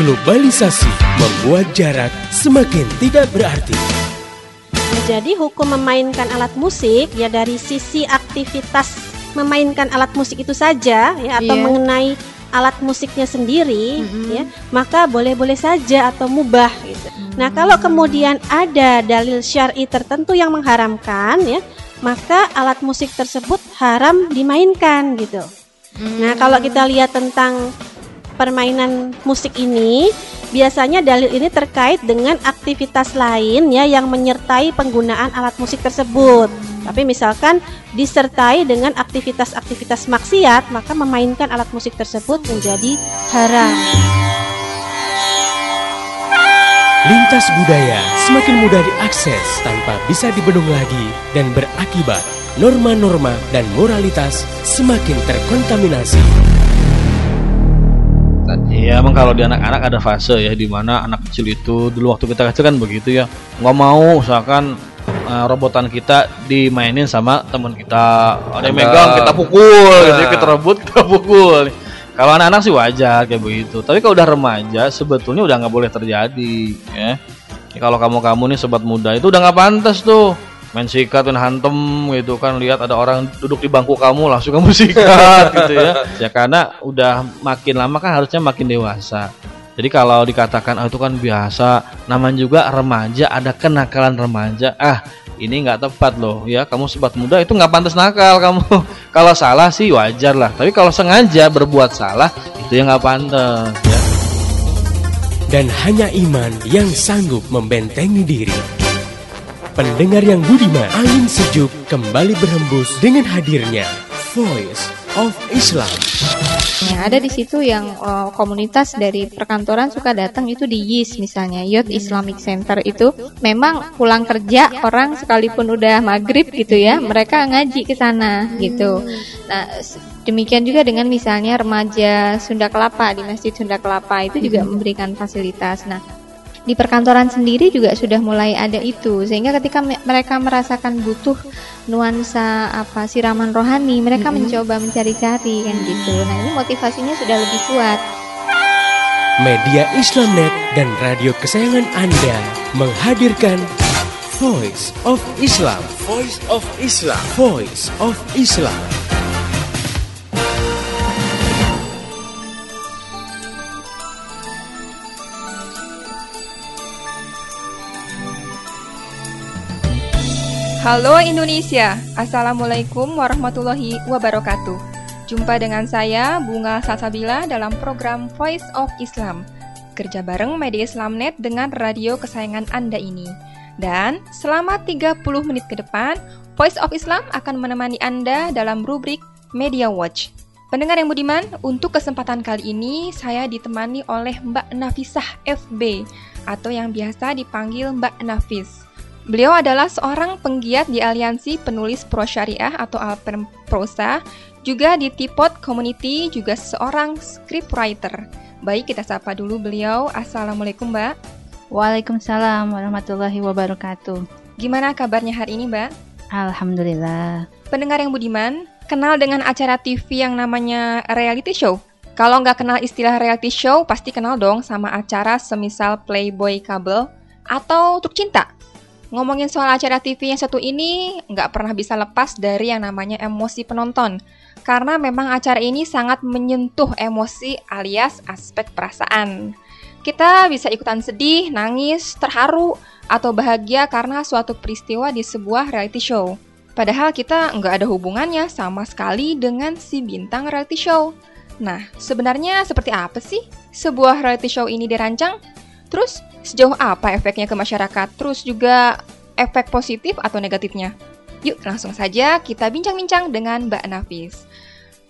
Globalisasi membuat jarak semakin tidak berarti. Jadi hukum memainkan alat musik ya dari sisi aktivitas memainkan alat musik itu saja ya atau Iya. mengenai alat musiknya sendiri Mhm. ya maka boleh-boleh saja atau mubah gitu. Nah, kalau kemudian ada dalil syar'i tertentu yang mengharamkan ya, maka alat musik tersebut haram dimainkan gitu. Nah, kalau kita lihat tentang permainan musik ini, biasanya dalil ini terkait dengan aktivitas lain ya yang menyertai penggunaan alat musik tersebut. Tapi misalkan disertai dengan aktivitas-aktivitas maksiat, maka memainkan alat musik tersebut menjadi haram. Lintas budaya semakin mudah diakses tanpa bisa dibendung lagi dan berakibat norma-norma dan moralitas semakin terkontaminasi. Iya emang kalau di anak-anak ada fase ya di mana anak kecil itu dulu waktu kita kecil kan begitu ya. Nggak mau misalkan eh, robotan kita dimainin sama teman kita. Ada yang megang kita pukul. Gitu Nah. kita rebut kita pukul. Kalau anak-anak sih wajar kayak begitu. Tapi kalau udah remaja sebetulnya udah nggak boleh terjadi ya Ya, kalau kamu-kamu nih sobat muda itu udah nggak pantas tuh main sikat dan hantem gitu kan. Lihat ada orang duduk di bangku kamu langsung kamu sikat gitu ya. Ya karena udah makin lama kan harusnya makin dewasa. Jadi kalau dikatakan ah, itu kan biasa. Namanya juga remaja ada kenakalan remaja. Ah ini nggak tepat loh ya kamu sobat muda itu nggak pantas nakal kamu. Kalau salah sih wajar lah tapi kalau sengaja berbuat salah itu yang nggak pantas ya. Dan hanya iman yang sanggup membentengi diri. Pendengar yang budiman, angin sejuk kembali berhembus dengan hadirnya Voice of Islam. Nah, ada di situ yang eh, komunitas dari perkantoran suka datang itu di YIS misalnya, Youth Islamic Center itu memang pulang kerja orang sekalipun udah maghrib gitu ya, mereka ngaji ke sana gitu. Nah, demikian juga dengan misalnya remaja Sunda Kelapa di Masjid Sunda Kelapa itu juga memberikan fasilitas. Nah, di perkantoran sendiri juga sudah mulai ada itu sehingga ketika me- mereka merasakan butuh nuansa apa siraman rohani mereka mencoba mencari-cari kan gitu nah ini motivasinya sudah lebih kuat Media Islamnet dan radio kesayangan Anda menghadirkan Voice of Islam. Voice of Islam. Voice of Islam. Halo Indonesia, Assalamualaikum warahmatullahi wabarakatuh. Jumpa dengan saya Bunga Salsabila dalam program Voice of Islam. Kerja bareng Media Islamnet dengan radio kesayangan Anda ini. Dan selama 30 menit ke depan Voice of Islam akan menemani Anda dalam rubrik Media Watch. Pendengar yang budiman, untuk kesempatan kali ini saya ditemani oleh Mbak Nafisah FB atau yang biasa dipanggil Mbak Nafis. Beliau adalah seorang penggiat di Aliansi Penulis Pro Syariah atau Alpen Prosa, juga di Tipot Community, juga seorang scriptwriter. Baik, kita sapa dulu beliau. Assalamualaikum, Mbak. Waalaikumsalam warahmatullahi wabarakatuh. Gimana kabarnya hari ini, Mbak? Alhamdulillah. Pendengar yang budiman, kenal dengan acara TV yang namanya reality show? Kalau nggak kenal istilah reality show, pasti kenal dong sama acara semisal Playboy Kabel atau Truk Cinta. Ngomongin soal acara TV yang satu ini, nggak pernah bisa lepas dari yang namanya emosi penonton. Karena memang acara ini sangat menyentuh emosi alias aspek perasaan. Kita bisa ikutan sedih, nangis, terharu, atau bahagia karena suatu peristiwa di sebuah reality show. Padahal kita nggak ada hubungannya sama sekali dengan si bintang reality show. Nah, sebenarnya seperti apa sih sebuah reality show ini dirancang? Terus, sejauh apa efeknya ke masyarakat? Terus juga efek positif atau negatifnya? Yuk, langsung saja kita bincang-bincang dengan Mbak Nafis.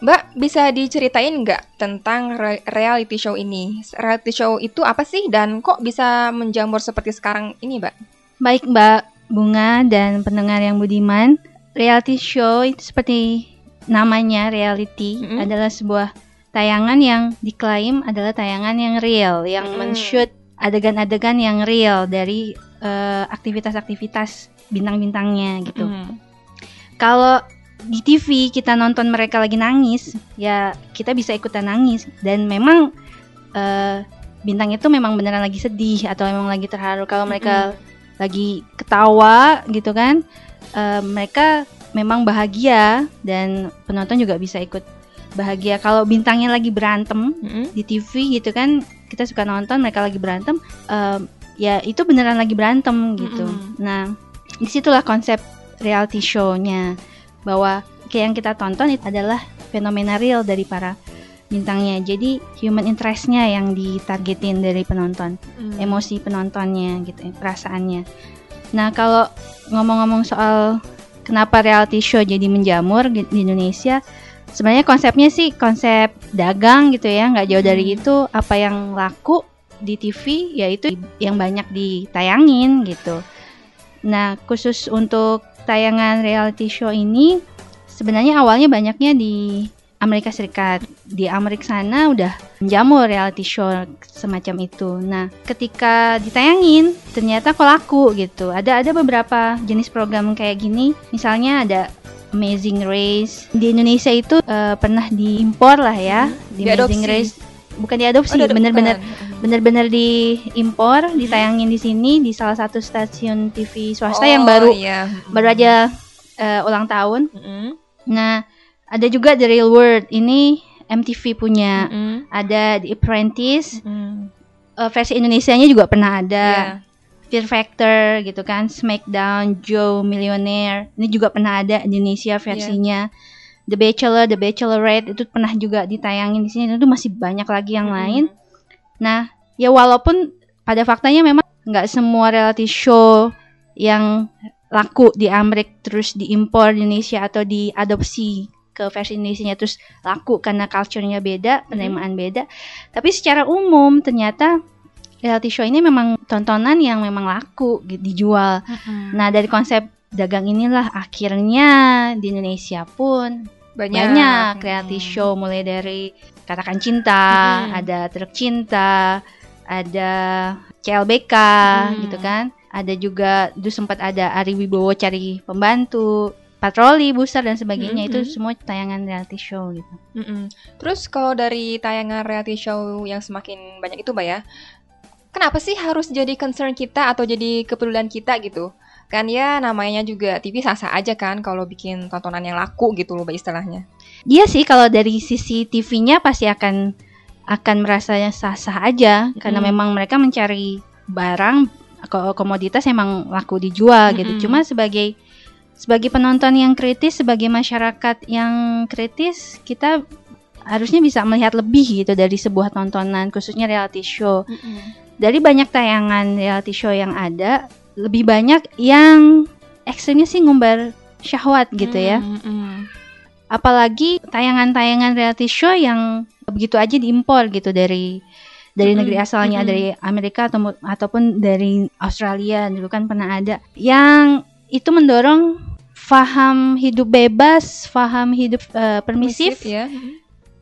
Mbak, bisa diceritain nggak tentang re- reality show ini? Reality show itu apa sih dan kok bisa menjamur seperti sekarang ini, Mbak? Baik Mbak Bunga dan pendengar yang budiman, reality show itu seperti namanya reality Mm-mm. adalah sebuah tayangan yang diklaim adalah tayangan yang real, yang Mm-mm. men-shoot adegan-adegan yang real dari eh, aktivitas-aktivitas bintang-bintangnya gitu. Hmm. Kalau di TV kita nonton mereka lagi nangis, ya kita bisa ikutan nangis dan memang eh, bintang itu memang beneran lagi sedih atau memang lagi terharu. Kalau mereka lagi ketawa gitu kan, eh, mereka memang bahagia dan penonton juga bisa ikut bahagia. Kalau bintangnya lagi berantem Mm-mm. di TV gitu kan, kita suka nonton mereka lagi berantem, eh, ya itu beneran lagi berantem gitu. Mm-mm. Nah, di situlah konsep reality show-nya bahwa kayak yang kita tonton itu adalah fenomena real dari para bintangnya. Jadi human interest-nya yang ditargetin dari penonton, Mm. emosi penontonnya gitu, ya, perasaannya. Nah, kalau ngomong-ngomong soal kenapa reality show jadi menjamur di Indonesia, sebenarnya konsepnya sih konsep dagang gitu ya, nggak jauh dari Hmm. itu apa yang laku di TV yaitu yang banyak ditayangin gitu. Nah, khusus untuk tayangan reality show ini sebenarnya awalnya banyaknya di Amerika Serikat. Di Amerika sana udah menjamur reality show semacam itu. Nah, ketika ditayangin ternyata kok laku gitu. Ada ada beberapa jenis program kayak gini. Misalnya ada Amazing Race. Di Indonesia itu eh, pernah diimpor lah ya. Di Amazing Diadopsi. Race bukan diadopsi, Oh, bener-bener bukan. bener-bener diimpor, ditayangin di sini di salah satu stasiun TV swasta yang Oh, baru iya. baru aja eh, ulang tahun. Mm-mm. Nah, ada juga The Real World. Ini MTV punya. Mm-mm. Ada The Apprentice. Mm. eh, versi Indonesianya juga pernah ada. Iya. Fear Factor gitu kan, Smackdown, Joe Millionaire. Ini juga pernah ada di Indonesia versinya. The Bachelor, The Bachelorette itu pernah juga ditayangin di sini. Itu masih banyak lagi yang Mm-mm. lain. Nah, ya walaupun pada faktanya memang nggak semua reality show yang laku di Amerika terus diimpor di Indonesia atau diadopsi ke versi Indonesia terus laku karena culture-nya beda, penerimaan beda. Tapi secara umum ternyata reality show ini memang tontonan yang memang laku gitu, dijual. Nah, dari konsep dagang inilah akhirnya di Indonesia pun banyak, banyak Mm. reality show mulai dari katakan cinta, Mm-mm. ada truk cinta, ada CLBK Mm. gitu kan. Ada juga dulu sempat ada Ari Wibowo cari pembantu, patroli, booster dan sebagainya itu Mm-mm. semua tayangan reality show gitu. Mm-mm. Terus kalau dari tayangan reality show yang semakin banyak itu, Mbak ya, kenapa sih harus jadi concern kita atau jadi kepedulian kita gitu? Kan ya namanya juga TV sah-sah aja kan kalau bikin tontonan yang laku gitu loh istilahnya. Iya sih kalau dari sisi TV-nya pasti akan akan merasanya sah-sah aja karena memang mereka mencari barang ko- komoditas emang laku dijual gitu. Mm-mm. Cuma sebagai sebagai penonton yang kritis, sebagai masyarakat yang kritis, kita harusnya bisa melihat lebih gitu dari sebuah tontonan khususnya reality show. Dari banyak tayangan reality show yang ada, lebih banyak yang ekstrimnya sih ngumbar syahwat gitu ya Mm-mm. apalagi tayangan-tayangan reality show yang begitu aja diimpor gitu dari dari Mm-mm, negeri asalnya dari Amerika atau ataupun dari Australia dulu kan pernah ada yang itu mendorong faham hidup bebas, faham hidup eh, permisif ya.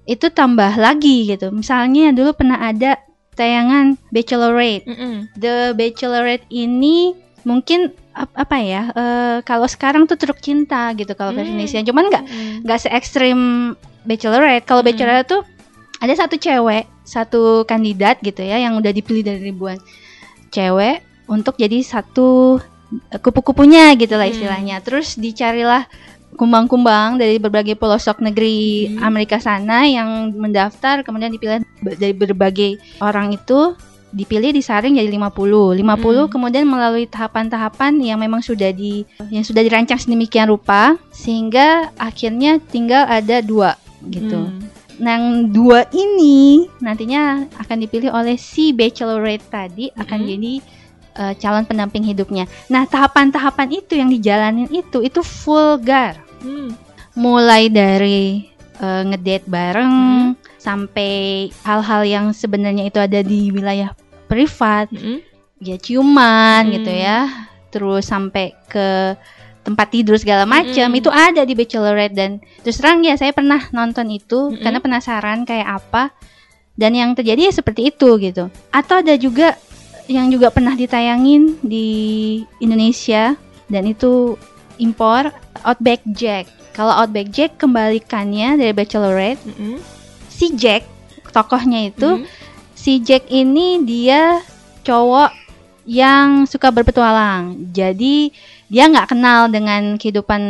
itu tambah lagi gitu. Misalnya dulu pernah ada tayangan Bachelorette. Mm-mm. The Bachelorette ini mungkin ap- apa ya? eh, kalau sekarang tuh truk cinta gitu kalau versi Hmm. Indonesia. Cuman nggak nggak se ekstrim Bachelorette. Kalau Mm. Bachelorette tuh ada satu cewek, satu kandidat gitu ya yang udah dipilih dari ribuan cewek untuk jadi satu kupu-kupunya gitu lah Mm. istilahnya. Terus dicarilah kumbang-kumbang dari berbagai pelosok negeri Mm. Amerika sana yang mendaftar kemudian dipilih dari berbagai orang itu dipilih disaring jadi 50. 50 Mm. kemudian melalui tahapan-tahapan yang memang sudah di yang sudah dirancang sedemikian rupa sehingga akhirnya tinggal ada dua gitu. Mm. Nah, yang dua ini nantinya akan dipilih oleh si bachelorette tadi akan Mm. jadi eh, calon pendamping hidupnya. Nah, tahapan-tahapan itu yang dijalanin itu itu vulgar. Mm. Mulai dari eh, ngedate bareng Mm. sampai hal-hal yang sebenarnya itu ada di wilayah privat, Mm-mm. ya ciuman Hmm. gitu ya. Terus sampai ke tempat tidur segala macam Mm-mm. itu ada di Bachelorette dan terus terang ya saya pernah nonton itu Mm-mm. karena penasaran kayak apa dan yang terjadi ya seperti itu gitu. Atau ada juga yang juga pernah ditayangin di Indonesia dan itu impor Outback Jack. Kalau Outback Jack kembalikannya dari Bachelorette Mm-mm. si Jack tokohnya itu Mm. si Jack ini dia cowok yang suka berpetualang. Jadi dia nggak kenal dengan kehidupan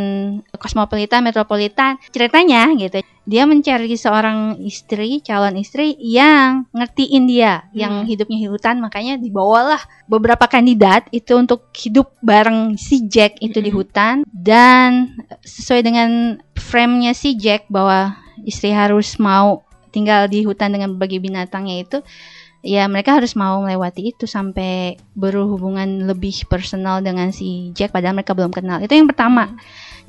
kosmopolitan, metropolitan. Ceritanya gitu, dia mencari seorang istri, calon istri yang ngertiin dia, yang hidupnya di hutan. Makanya dibawalah beberapa kandidat itu untuk hidup bareng si Jack itu di Mm-mm. hutan. Dan sesuai dengan frame-nya si Jack bahwa istri harus mau tinggal di hutan dengan berbagai binatangnya itu ya mereka harus mau melewati itu sampai berhubungan lebih personal dengan si Jack padahal mereka belum kenal. Itu yang pertama.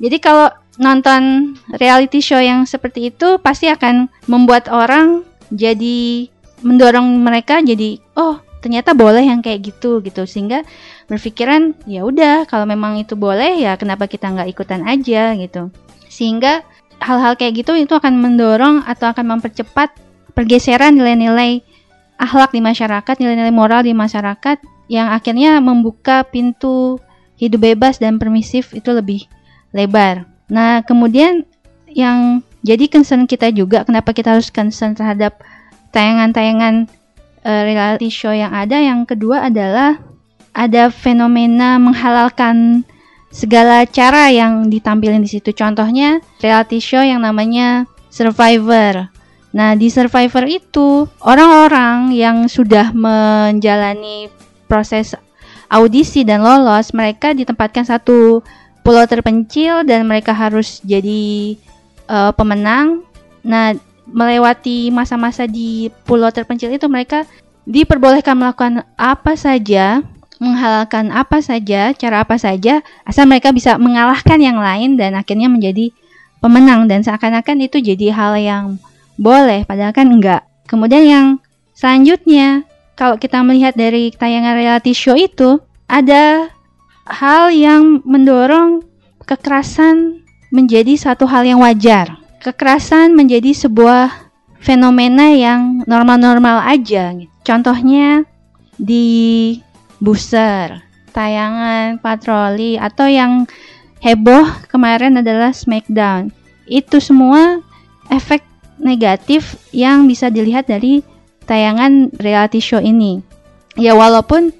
Jadi kalau nonton reality show yang seperti itu pasti akan membuat orang jadi mendorong mereka jadi oh ternyata boleh yang kayak gitu gitu. Sehingga berpikiran ya udah kalau memang itu boleh ya kenapa kita nggak ikutan aja gitu. Sehingga hal-hal kayak gitu itu akan mendorong atau akan mempercepat pergeseran nilai-nilai akhlak di masyarakat, nilai-nilai moral di masyarakat yang akhirnya membuka pintu hidup bebas dan permisif itu lebih lebar. Nah, kemudian yang jadi concern kita juga kenapa kita harus concern terhadap tayangan-tayangan eh, reality show yang ada yang kedua adalah ada fenomena menghalalkan segala cara yang ditampilin di situ. Contohnya reality show yang namanya Survivor. Nah, di Survivor itu orang-orang yang sudah menjalani proses audisi dan lolos, mereka ditempatkan satu pulau terpencil dan mereka harus jadi eh, pemenang. Nah, melewati masa-masa di pulau terpencil itu mereka diperbolehkan melakukan apa saja, menghalalkan apa saja, cara apa saja, asal mereka bisa mengalahkan yang lain dan akhirnya menjadi pemenang dan seakan-akan itu jadi hal yang boleh padahal kan enggak. Kemudian yang selanjutnya kalau kita melihat dari tayangan reality show itu ada hal yang mendorong kekerasan menjadi satu hal yang wajar. Kekerasan menjadi sebuah fenomena yang normal-normal aja. Contohnya di Booster, tayangan patroli atau yang heboh kemarin adalah Smackdown. Itu semua efek negatif yang bisa dilihat dari tayangan reality show ini. Ya walaupun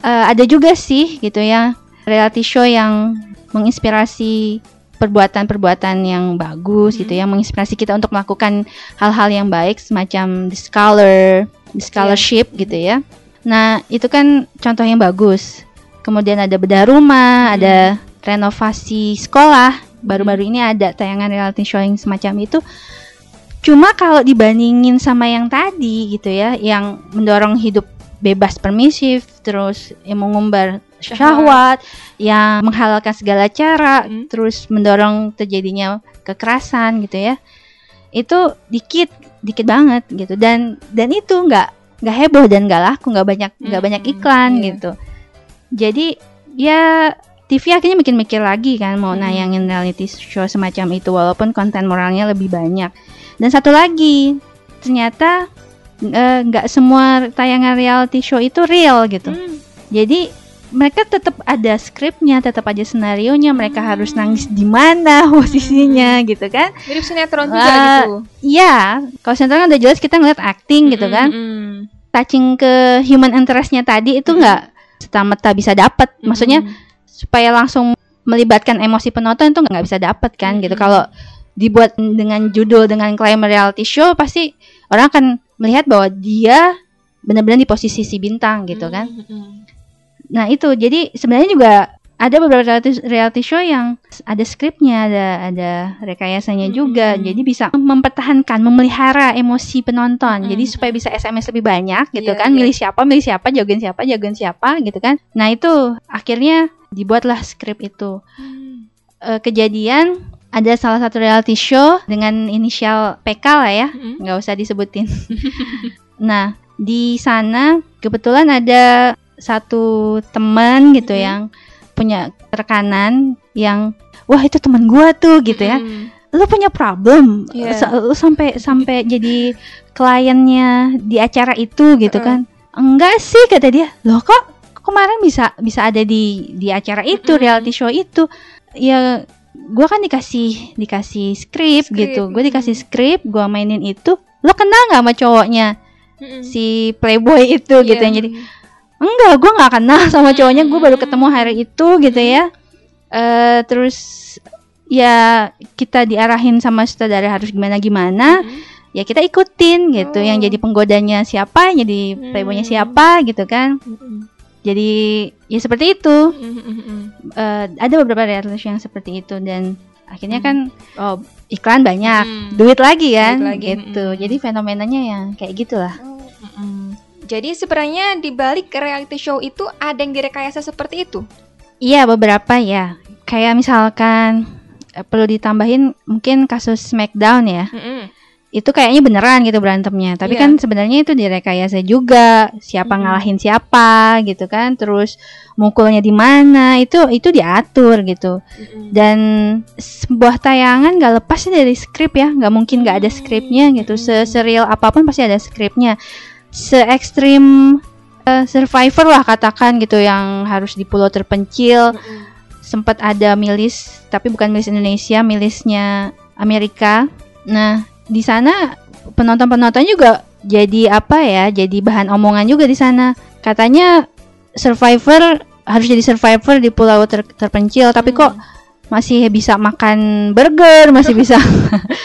eh, ada juga sih gitu ya reality show yang menginspirasi perbuatan-perbuatan yang bagus gitu ya, menginspirasi kita untuk melakukan hal-hal yang baik semacam the scholar, the scholarship gitu ya. Nah, itu kan contoh yang bagus. Kemudian ada bedah rumah, ada renovasi sekolah. Baru-baru ini ada tayangan reality show yang semacam itu. Cuma kalau dibandingin sama yang tadi gitu ya, yang mendorong hidup bebas permisif, terus yang mengumbar syahwat, yang menghalalkan segala cara, Mm. terus mendorong terjadinya kekerasan gitu ya. Itu dikit, dikit banget gitu. Dan dan itu nggak nggak heboh dan nggak laku, nggak banyak nggak Mm, banyak iklan iya. gitu. Jadi ya TV akhirnya mikir-mikir lagi kan mau Mm. nayangin reality show semacam itu walaupun konten moralnya lebih banyak. Dan satu lagi, ternyata eh, nggak semua tayangan reality show itu real gitu. Hmm. Jadi mereka tetap ada skripnya, tetap aja senario nya, mereka Hmm. harus nangis di mana posisinya gitu kan? Mirip sinetron juga Wah, gitu. Iya, kalau sinetron kan udah jelas kita ngeliat acting gitu kan. Mm-mm. Touching ke human interestnya tadi itu nggak serta-merta bisa dapet. Maksudnya supaya langsung melibatkan emosi penonton itu nggak bisa dapet kan gitu. Kalau dibuat dengan judul dengan klaim reality show pasti orang akan melihat bahwa dia benar-benar di posisi si bintang gitu kan. Mm-mm. Nah itu jadi sebenarnya juga ada beberapa reality, reality show yang ada skripnya, ada ada rekayasanya juga, jadi bisa mempertahankan, memelihara emosi penonton. Jadi supaya bisa SMS lebih banyak gitu Iya, kan, iya. milih siapa, milih siapa, jagoin siapa, jagoin siapa gitu kan. Nah itu akhirnya dibuatlah skrip itu. Hmm. Eh, kejadian ada salah satu reality show dengan inisial PK lah ya, Mm-mm. nggak usah disebutin. nah di sana kebetulan ada satu teman gitu Mm-mm. yang punya rekanan yang wah itu teman gua tuh gitu ya. Mm. Lu punya problem. Sa- lu sampai sampai jadi kliennya di acara itu gitu Heeh. kan? Enggak sih kata dia. Loh kok kemarin bisa bisa ada di di acara itu Mm-mm. reality show itu? Ya gua kan dikasih dikasih skrip gitu. Gue dikasih skrip, gua mainin itu. Lo kenal nggak sama cowoknya? Mm-mm. si playboy itu gitu Iya. yang jadi enggak gue nggak kenal sama cowoknya gue baru ketemu hari itu gitu ya eh terus ya kita diarahin sama sutradara harus gimana gimana ya kita ikutin gitu yang Oh. jadi penggodanya siapa yang jadi playboynya siapa gitu kan. Jadi ya seperti itu Mm-mm. Eh, ada beberapa reality show yang seperti itu dan akhirnya Hmm. kan oh iklan banyak Mm. duit lagi kan Duit lagi, gitu mm-mm. jadi fenomenanya yang kayak gitulah Mm-mm. Jadi sebenarnya di balik reality show itu ada yang direkayasa seperti itu. Iya beberapa ya. Kayak misalkan eh, perlu ditambahin mungkin kasus Smackdown ya. Mm-mm. Itu kayaknya beneran gitu berantemnya. Tapi Iya. kan sebenarnya itu direkayasa juga. Siapa Mm-mm. ngalahin siapa gitu kan. Terus mukulnya di mana itu itu diatur gitu. Dan sebuah tayangan gak lepas dari skrip ya. Nggak mungkin nggak ada skripnya gitu. Seserial apa pun pasti ada skripnya. Se ekstrim eh, Survivor lah katakan gitu yang harus di pulau terpencil sempat ada milis tapi bukan milis Indonesia milisnya Amerika nah di sana penonton-penonton juga jadi apa ya jadi bahan omongan juga di sana. Katanya survivor harus jadi survivor di pulau ter- terpencil tapi kok masih bisa makan burger masih bisa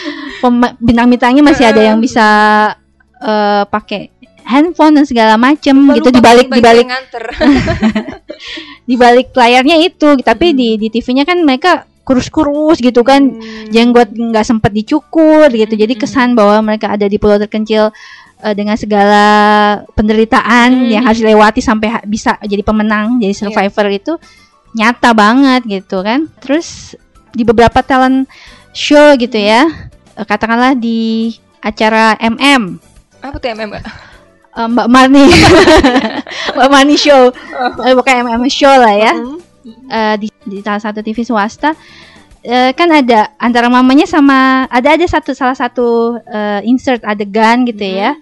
bintang-bintangnya masih ada yang bisa eh, pakai handphone dan segala macem gitu Lupa dibalik bagi dibalik yang nganter. di balik layarnya itu tapi di di TV-nya kan mereka kurus-kurus gitu kan Hmm. jenggot nggak sempat dicukur gitu. Jadi Hmm. kesan bahwa mereka ada di pulau terpencil eh, dengan segala penderitaan Hmm. yang harus dilewati sampai ha- bisa jadi pemenang jadi survivor itu nyata banget gitu kan. Terus di beberapa talent show gitu ya eh, katakanlah di acara MM Apa tuh MM, Mbak? eh, Mbak Marni. Mbak Marni show. Eh, bukan MM show lah ya. Eh, di, di salah satu TV swasta eh, kan ada antara mamanya sama ada ada satu salah satu eh, insert adegan gitu ya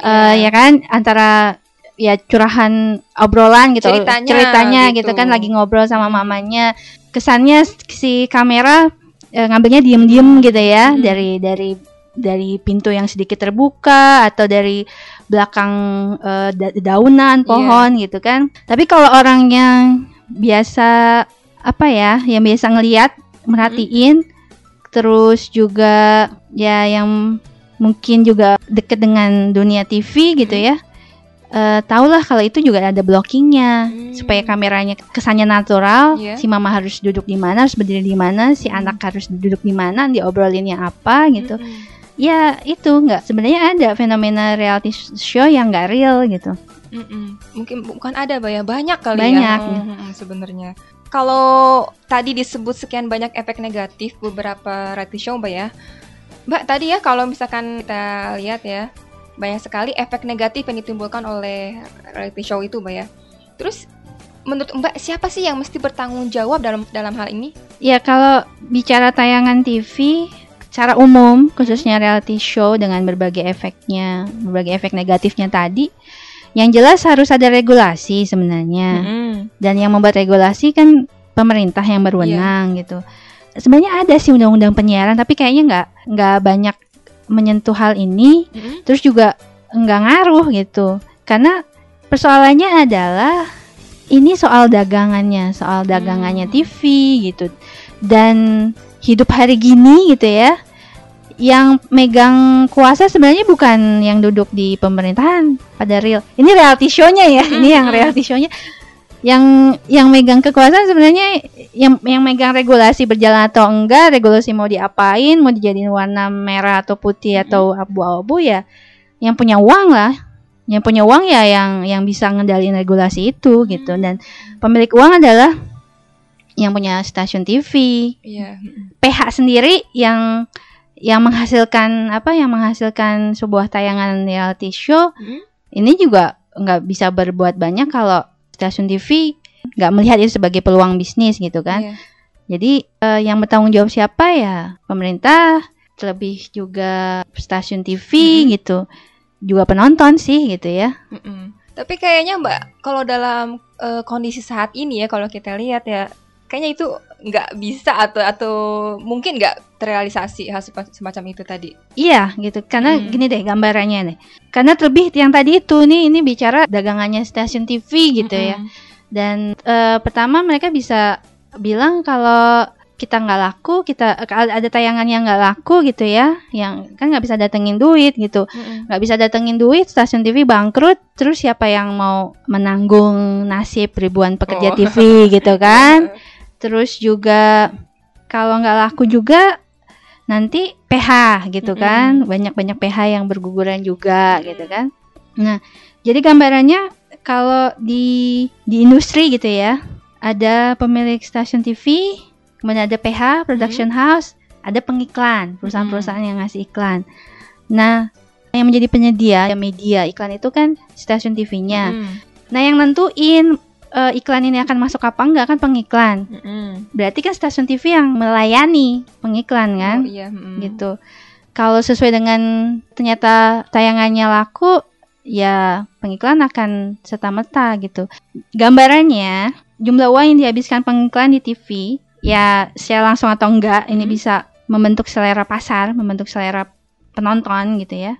Eh, ya kan antara ya curahan obrolan gitu Ceritanya gitu. gitu. kan lagi ngobrol sama mamanya kesannya si kamera eh, ngambilnya diem-diem gitu ya Hmm. dari dari dari pintu yang sedikit terbuka atau dari belakang eh, da- daunan pohon gitu kan tapi kalau orang yang biasa apa ya yang biasa ngelihat merhatiin terus juga ya yang mungkin juga deket dengan dunia TV gitu ya eh tahulah kalau itu juga ada blockingnya Hmm. supaya kameranya kesannya natural Iya. si mama harus duduk di mana harus berdiri di mana si anak harus duduk di mana diobrolinnya apa gitu Mm-mm. ya itu nggak sebenarnya ada fenomena reality show yang nggak real gitu Mm-mm. Mungkin bukan ada, ya. Banyak kali Banyak, ya. ya. Mm, mm, sebenarnya. Kalau tadi disebut sekian banyak efek negatif beberapa reality show, Mbak ya. Mbak, tadi ya kalau misalkan kita lihat ya, banyak sekali efek negatif yang ditimbulkan oleh reality show itu, Mbak ya. Terus menurut Mbak, siapa sih yang mesti bertanggung jawab dalam dalam hal ini? Ya kalau bicara tayangan TV secara umum khususnya reality show dengan berbagai efeknya, berbagai efek negatifnya tadi, yang jelas harus ada regulasi sebenarnya. Mm-mm. Dan yang membuat regulasi kan pemerintah yang berwenang gitu. Sebenarnya ada sih undang-undang penyiaran tapi kayaknya nggak nggak banyak menyentuh hal ini. Mm-mm. Terus juga nggak ngaruh gitu. Karena persoalannya adalah ini soal dagangannya, soal dagangannya Hmm. TV gitu. Dan hidup hari gini gitu ya. Yang megang kuasa sebenarnya bukan yang duduk di pemerintahan pada real. Ini reality show-nya ya. Ini yang reality show-nya. Yang yang megang kekuasaan sebenarnya yang yang megang regulasi berjalan atau enggak, regulasi mau diapain, mau dijadiin warna merah atau putih atau abu-abu ya yang punya uang lah yang punya uang ya yang yang bisa ngendalin regulasi itu gitu dan pemilik uang adalah yang punya stasiun TV Iya. PH sendiri yang yang menghasilkan apa yang menghasilkan sebuah tayangan reality show Mm. ini juga nggak bisa berbuat banyak kalau stasiun TV nggak melihat itu sebagai peluang bisnis gitu kan Iya. jadi eh, yang bertanggung jawab siapa ya pemerintah, terlebih juga stasiun TV Mhm. gitu, juga penonton sih gitu ya. Mm-mm. Tapi kayaknya Mbak, kalau dalam eh, kondisi saat ini ya, kalau kita lihat ya, kayaknya itu nggak bisa atau atau mungkin nggak terrealisasi hal semacam itu tadi. Iya gitu karena Hmm. gini deh gambarannya nih karena terlebih yang tadi itu nih ini bicara dagangannya stasiun TV gitu ya Mm-mm. dan eh, pertama mereka bisa bilang kalau kita nggak laku kita ada tayangan yang nggak laku gitu ya yang kan nggak bisa datengin duit gitu Mm-mm. nggak bisa datengin duit stasiun TV bangkrut terus siapa yang mau menanggung nasib ribuan pekerja Oh. TV gitu kan terus juga kalau nggak laku juga nanti PH gitu Mm-mm. kan. Banyak-banyak PH yang berguguran juga gitu kan. Nah jadi gambarannya kalau di di industri gitu ya ada pemilik stasiun TV kemudian ada PH production house ada pengiklan perusahaan-perusahaan yang ngasih iklan. Nah yang menjadi penyedia media iklan itu kan stasiun TV-nya nah yang nentuin eh, iklan ini akan masuk apa enggak kan pengiklan Mm-mm. berarti kan stasiun TV yang melayani pengiklan kan Oh, iya. mm-mm. gitu. Kalau sesuai dengan ternyata tayangannya laku, ya pengiklan akan serta merta gitu. Gambarannya jumlah uang yang dihabiskan pengiklan di TV, ya secara langsung atau enggak, ini Hmm. bisa membentuk selera pasar, membentuk selera penonton gitu ya.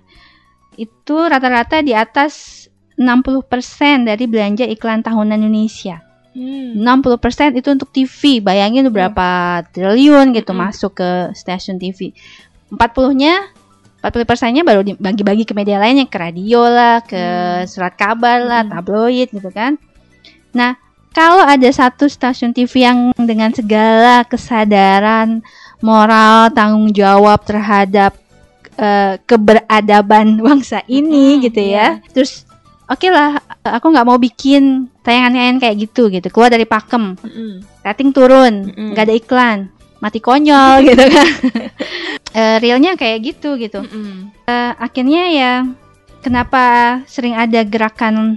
Itu rata-rata di atas 60% dari belanja iklan tahunan Indonesia. Hmm. 60% itu untuk TV. Bayangin tuh berapa triliun gitu Mm-mm. masuk ke stasiun TV. 40-nya 40 persennya baru dibagi-bagi ke media lainnya, ke radio lah, ke Hmm. surat kabar lah, Mm-mm. tabloid gitu kan. Nah, kalau ada satu stasiun TV yang dengan segala kesadaran moral, tanggung jawab terhadap eh, keberadaban bangsa ini Mm-mm, gitu ya. Terus oke lah, aku nggak mau bikin tayangan-tayangan kayak gitu gitu. Keluar dari pakem, Mm-mm. rating turun, nggak ada iklan, mati konyol gitu kan. Eh, realnya kayak gitu gitu. Mm-mm. Eh, akhirnya ya kenapa sering ada gerakan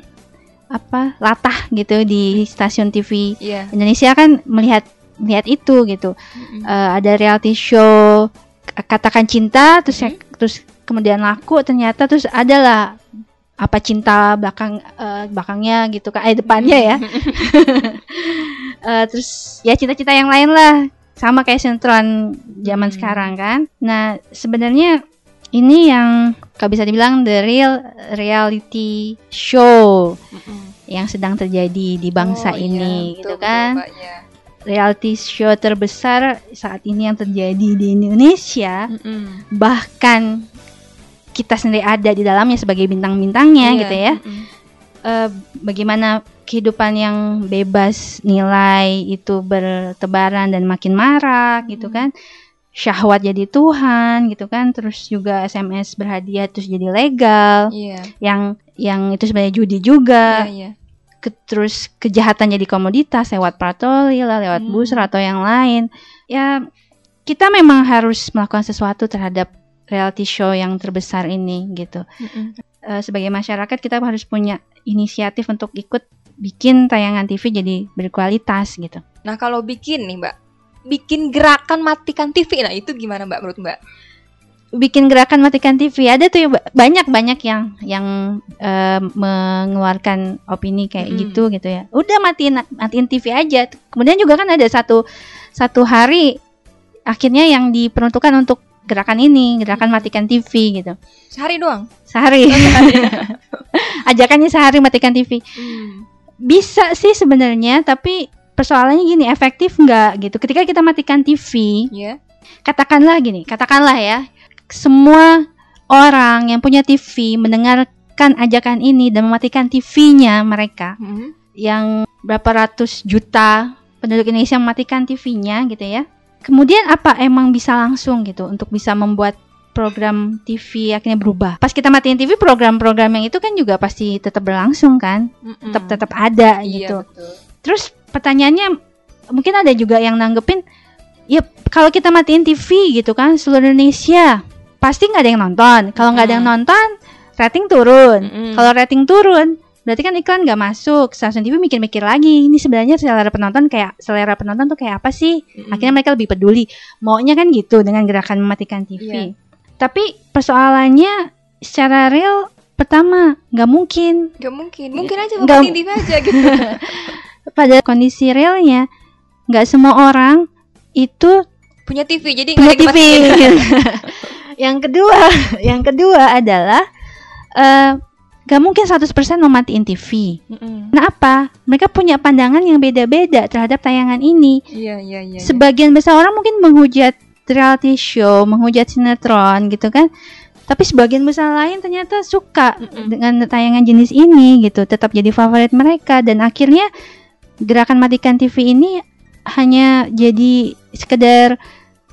apa latah gitu di stasiun TV Iya. Indonesia kan melihat melihat itu gitu. Mm-mm. Eh, ada reality show katakan cinta terus ya- terus kemudian laku ternyata terus adalah apa cinta belakang eh, belakangnya gitu kan eh depannya ya. Eh, terus ya cita-cita yang lain lah. Sama kayak sinetron zaman Hmm. sekarang kan. Nah sebenarnya ini yang kalau bisa dibilang the real reality show yang sedang terjadi di bangsa Oh, iya, ini betul, gitu betul, kan. Iya. reality show terbesar saat ini yang terjadi di Indonesia. Mm-mm. bahkan kita sendiri ada di dalamnya sebagai bintang-bintangnya Iya, gitu ya mm-mm. Eh, bagaimana kehidupan yang bebas nilai itu bertebaran dan makin marak gitu Hmm. kan syahwat jadi Tuhan gitu kan terus juga SMS berhadiah terus jadi legal Iya. yang yang itu sebenarnya judi juga Iya, iya. ke- terus kejahatan jadi komoditas lewat patroli lah, lewat Hmm. booster atau yang lain. Ya kita memang harus melakukan sesuatu terhadap reality show yang terbesar ini gitu. Mm-mm. Eh, sebagai masyarakat kita harus punya inisiatif untuk ikut bikin tayangan TV jadi berkualitas gitu. Nah kalau bikin nih Mbak, bikin gerakan matikan TV, nah itu gimana Mbak menurut Mbak? Bikin gerakan matikan TV ada tuh ya, ba- banyak-banyak yang yang eh, mengeluarkan opini kayak Mm-mm. gitu gitu ya. Udah matiin matiin TV aja. Kemudian juga kan ada satu satu hari akhirnya yang diperuntukkan untuk gerakan ini, gerakan matikan TV gitu. Sehari doang. Sehari. Ajakannya sehari matikan TV. Hmm. Bisa sih sebenarnya, tapi persoalannya gini, efektif nggak gitu. Ketika kita matikan TV, Iya. katakanlah gini, katakanlah ya, semua orang yang punya TV mendengarkan ajakan ini dan mematikan TV-nya mereka, Mm-mm. yang berapa ratus juta penduduk Indonesia mematikan TV-nya gitu ya. Kemudian apa emang bisa langsung gitu untuk bisa membuat program TV akhirnya berubah. Pas kita matiin TV, program-program yang itu kan juga pasti tetap berlangsung kan, Mm-mm. tetap tetap ada Iya, gitu. betul. Terus pertanyaannya mungkin ada juga yang nanggepin ya kalau kita matiin TV gitu kan seluruh Indonesia pasti nggak ada yang nonton. Kalau nggak ada yang nonton rating turun. Mm-mm. Kalau rating turun berarti kan iklan nggak masuk. Stasiun TV mikir-mikir lagi ini sebenarnya selera penonton kayak selera penonton tuh kayak apa sih? Mm-mm. Akhirnya mereka lebih peduli. Maunya kan gitu dengan gerakan mematikan TV. Iya. Tapi persoalannya secara real pertama nggak mungkin Gak mungkin. Mungkin aja Nggak- TV aja gitu. pada kondisi realnya nggak semua orang itu Punya TV jadi punya nggak TV. yang kedua, yang kedua adalah eh gak mungkin 100% mematiin TV. Mm-mm. Kenapa? Mereka punya pandangan yang beda-beda terhadap tayangan ini. Iya iya iya. iya. Sebagian besar orang mungkin menghujat reality show, menghujat sinetron gitu kan. Tapi sebagian besar lain ternyata suka Mm-mm. dengan tayangan jenis ini gitu, tetap jadi favorit mereka dan akhirnya gerakan matikan TV ini hanya jadi sekedar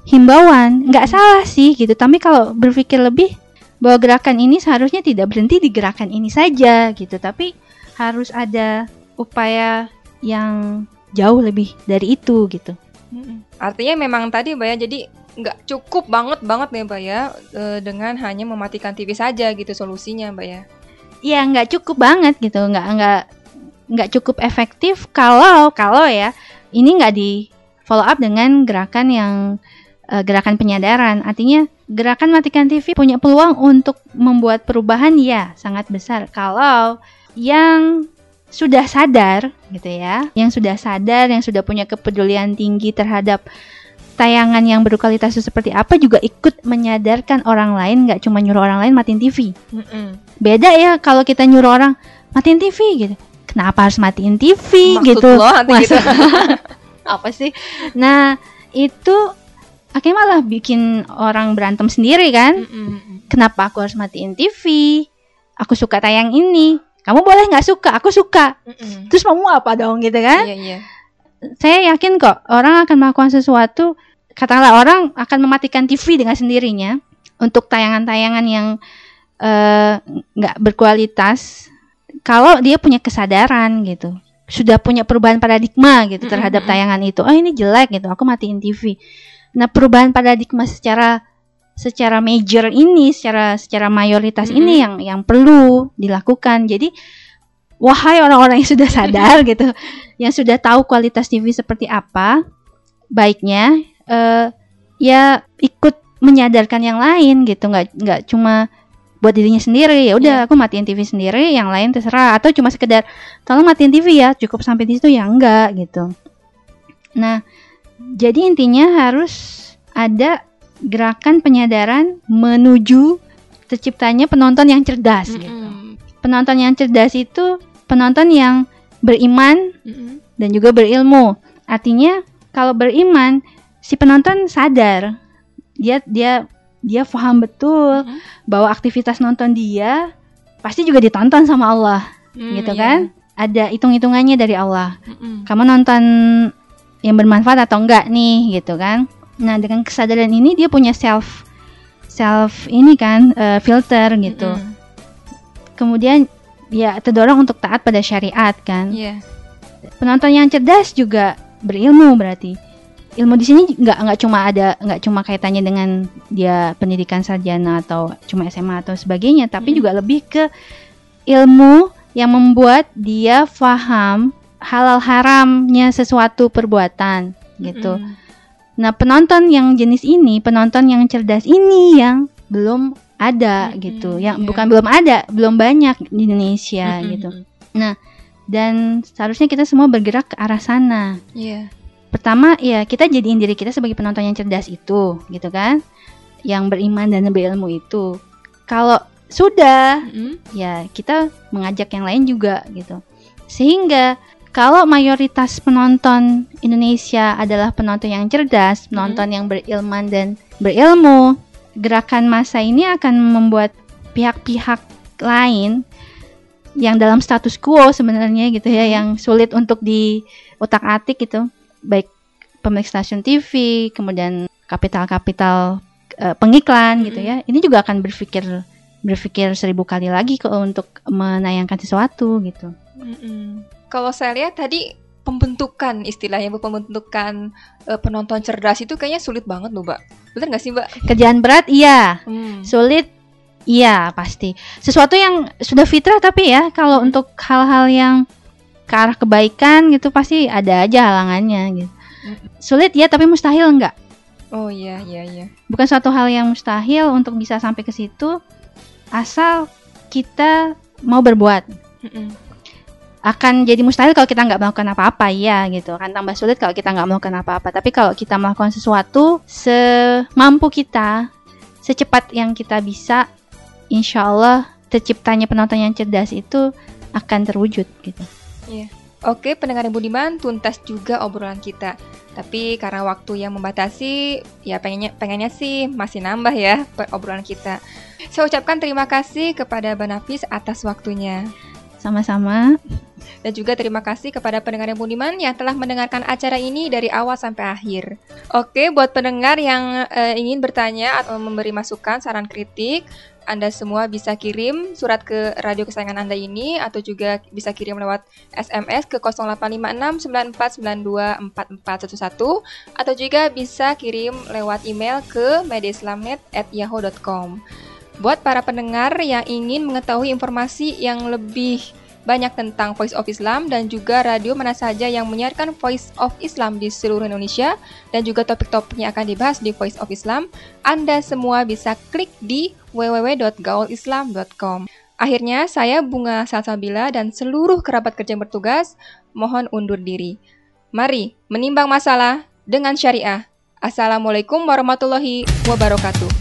himbauan, nggak salah sih gitu. Tapi kalau berpikir lebih bahwa gerakan ini seharusnya tidak berhenti di gerakan ini saja gitu, tapi harus ada upaya yang jauh lebih dari itu gitu. Artinya memang tadi Mbak ya jadi nggak cukup banget banget nih Mbak ya eh, dengan hanya mematikan TV saja gitu solusinya Mbak ya. ya nggak cukup banget gitu nggak nggak nggak cukup efektif kalau kalau ya ini nggak di follow up dengan gerakan yang eh, gerakan penyadaran. Artinya gerakan matikan TV punya peluang untuk membuat perubahan ya sangat besar. Kalau yang sudah sadar gitu ya yang sudah sadar yang sudah punya kepedulian tinggi terhadap tayangan yang berkualitas itu seperti apa juga ikut menyadarkan orang lain nggak cuma nyuruh orang lain matiin TV Mm-mm. beda ya kalau kita nyuruh orang matiin TV gitu. Kenapa harus matiin TV Maksud gitu? lo nanti gitu. apa sih? Nah itu akhirnya malah bikin orang berantem sendiri kan? Mm-mm. kenapa aku harus matiin TV aku suka tayang ini. Kamu boleh nggak suka? Aku suka. Mm-mm. terus mau apa dong gitu kan? Iya iya. saya yakin kok orang akan melakukan sesuatu katakanlah orang akan mematikan TV dengan sendirinya untuk tayangan-tayangan yang eh, nggak berkualitas kalau dia punya kesadaran gitu. Sudah punya perubahan paradigma gitu terhadap tayangan itu. Oh ini jelek gitu. Aku matiin TV nah perubahan paradigma secara secara major ini secara secara mayoritas Mm-mm. ini yang yang perlu dilakukan jadi wahai orang-orang yang sudah sadar gitu yang sudah tahu kualitas TV seperti apa baiknya eh, ya ikut menyadarkan yang lain gitu nggak nggak cuma buat dirinya sendiri ya udah Iya. aku matiin TV sendiri yang lain terserah atau cuma sekedar tolong matiin TV ya cukup sampai di situ ya enggak gitu nah jadi intinya harus ada gerakan penyadaran menuju terciptanya penonton yang cerdas gitu Mm-mm. penonton yang cerdas itu penonton yang beriman Mm-mm. dan juga berilmu. Artinya kalau beriman si penonton sadar dia dia dia paham betul Mhm. bahwa aktivitas nonton dia pasti juga ditonton sama Allah, Mm, gitu iya. kan? Ada hitung-hitungannya dari Allah. Mm-mm. Kamu nonton yang bermanfaat atau enggak nih, gitu kan? Nah, dengan kesadaran ini dia punya self self ini kan eh, filter gitu. Mm-mm. Kemudian ya terdorong untuk taat pada syariat kan. Iya. penonton yang cerdas juga berilmu berarti ilmu di sini nggak nggak cuma ada nggak cuma kaitannya dengan dia pendidikan sarjana atau cuma SMA atau sebagainya tapi Mm. juga lebih ke ilmu yang membuat dia paham halal haramnya sesuatu perbuatan gitu Mm-mm. nah penonton yang jenis ini penonton yang cerdas ini yang belum ada Mm-mm, gitu yang iya. bukan belum ada belum banyak di Indonesia Mm-mm. gitu dan seharusnya kita semua bergerak ke arah sana. Iya. Pertama, ya kita jadiin diri kita sebagai penonton yang cerdas itu, gitu kan? Yang beriman dan berilmu itu. Kalau sudah, Mm-mm. ya kita mengajak yang lain juga gitu. Sehingga kalau mayoritas penonton Indonesia adalah penonton yang cerdas, penonton yang berilman dan berilmu, gerakan massa ini akan membuat pihak-pihak lain yang dalam status quo sebenarnya gitu ya, Mhm. yang sulit untuk di otak-atik gitu, baik pemilik stasiun TV, kemudian kapital-kapital eh, pengiklan gitu Mhm. ya, ini juga akan berpikir berpikir seribu kali lagi ke untuk menayangkan sesuatu gitu. Mm-mm. Kalau saya lihat tadi pembentukan istilahnya Bu, pembentukan eh, penonton cerdas itu kayaknya sulit banget loh, Mbak. Bener nggak sih, Mbak? Kerjaan berat iya, Hmm. sulit iya pasti. Sesuatu yang sudah fitrah tapi ya kalau untuk hal-hal yang ke arah kebaikan gitu pasti ada aja halangannya gitu. Sulit ya tapi mustahil enggak. Oh iya, iya, iya. Bukan suatu hal yang mustahil untuk bisa sampai ke situ asal kita mau berbuat. Mm-mm. Akan jadi mustahil kalau kita nggak melakukan apa-apa ya gitu akan tambah sulit kalau kita nggak melakukan apa-apa tapi kalau kita melakukan sesuatu semampu kita secepat yang kita bisa insya Allah terciptanya penonton yang cerdas itu akan terwujud gitu Oke, pendengar yang budiman, tuntas juga obrolan kita. Tapi karena waktu yang membatasi, ya pengennya pengennya sih masih nambah ya obrolan kita. Saya ucapkan terima kasih kepada Banafis atas waktunya. Sama-sama Dan juga terima kasih kepada pendengar yang budiman yang telah mendengarkan acara ini dari awal sampai akhir. Oke, buat pendengar yang eh, ingin bertanya atau memberi masukan, saran kritik, Anda semua bisa kirim surat ke radio kesayangan Anda ini atau juga bisa kirim lewat SMS ke 085694924411 atau juga bisa kirim lewat email ke mediaislamnet@yahoo.com. Buat para pendengar yang ingin mengetahui informasi yang lebih banyak tentang Voice of Islam dan juga radio mana saja yang menyiarkan Voice of Islam di seluruh Indonesia dan juga topik-topik yang akan dibahas di Voice of Islam, Anda semua bisa klik di www.gaulislam.com. Akhirnya, saya Bunga Salsabila dan seluruh kerabat kerja yang bertugas mohon undur diri. Mari menimbang masalah dengan syariah. Assalamualaikum warahmatullahi wabarakatuh.